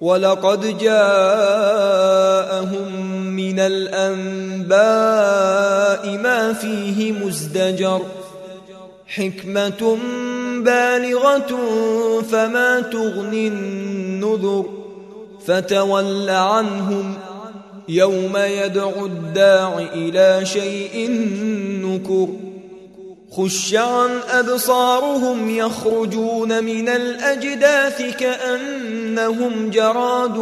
ولقد جاءهم من الأنباء ما فيه مزدجر حكمة بالغة فما تغني النذر فتول عنهم يوم يدعو الداع إلى شيء نكر خش عن أبصارهم يخرجون من الأجداث كأنهم جراد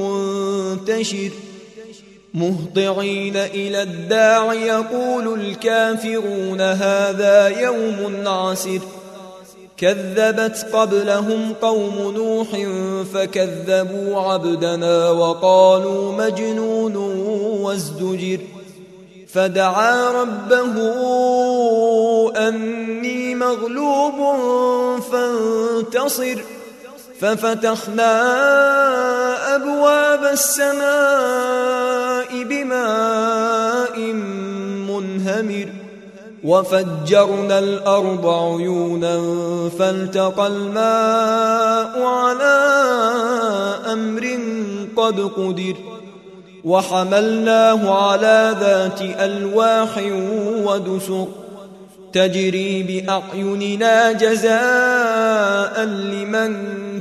منتشر. مهطعين إلى الداع يقول الكافرون هذا يوم عسر كذبت قبلهم قوم نوح فكذبوا عبدنا وقالوا مجنون وازدجر. فدعا ربه أني مغلوب فانتصر. ففتحنا أبواب السماء بماء منهمر وفجرنا الأرض عيونا فالتقى الماء على أمر قد قدر وحملناه على ذات ألواح ودسر تجري بأعيننا جزاء لمن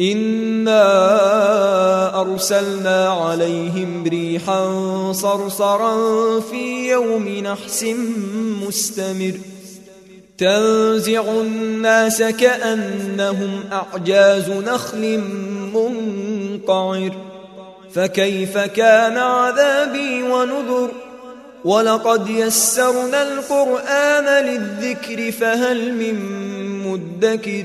انا ارسلنا عليهم ريحا صرصرا في يوم نحس مستمر تنزع الناس كانهم اعجاز نخل منقعر فكيف كان عذابي ونذر ولقد يسرنا القرآن للذكر فهل من مدكر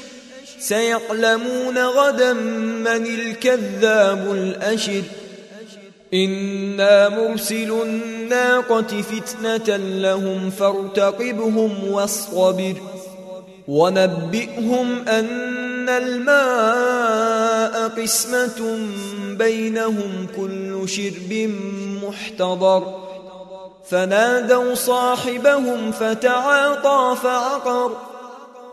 سيعلمون غدا من الكذاب الأشر. إنا مرسل الناقة فتنة لهم فارتقبهم واصطبر. ونبئهم أن الماء قسمة بينهم كل شرب محتضر. فنادوا صاحبهم فتعاطى فعقر.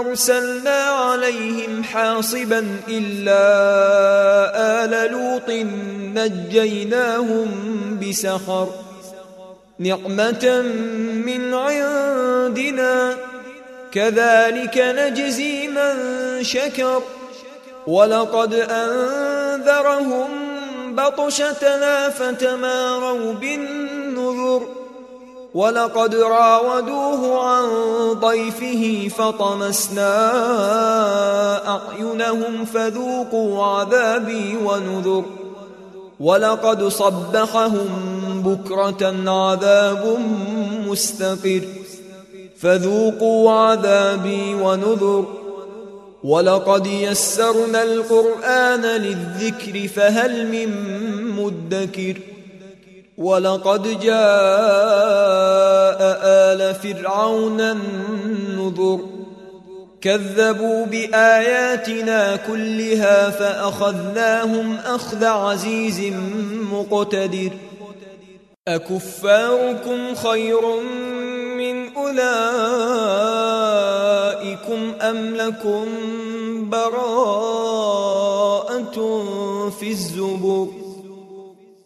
أرسلنا عليهم حاصبا إلا آل لوط نجيناهم بسخر نعمة من عندنا كذلك نجزي من شكر ولقد أنذرهم بطشتنا فتماروا بالنذر ولقد راودوه عن ضيفه فطمسنا أعينهم فذوقوا عذابي ونذر. ولقد صبحهم بكرة عذاب مستقر. فذوقوا عذابي ونذر. ولقد يسرنا القرآن للذكر فهل من مدكر. ولقد جاء آل فرعون النذر. كذبوا بآياتنا كلها فأخذناهم أخذ عزيز مقتدر. أكفاركم خير من أولئكم أم لكم براءة في الزبر؟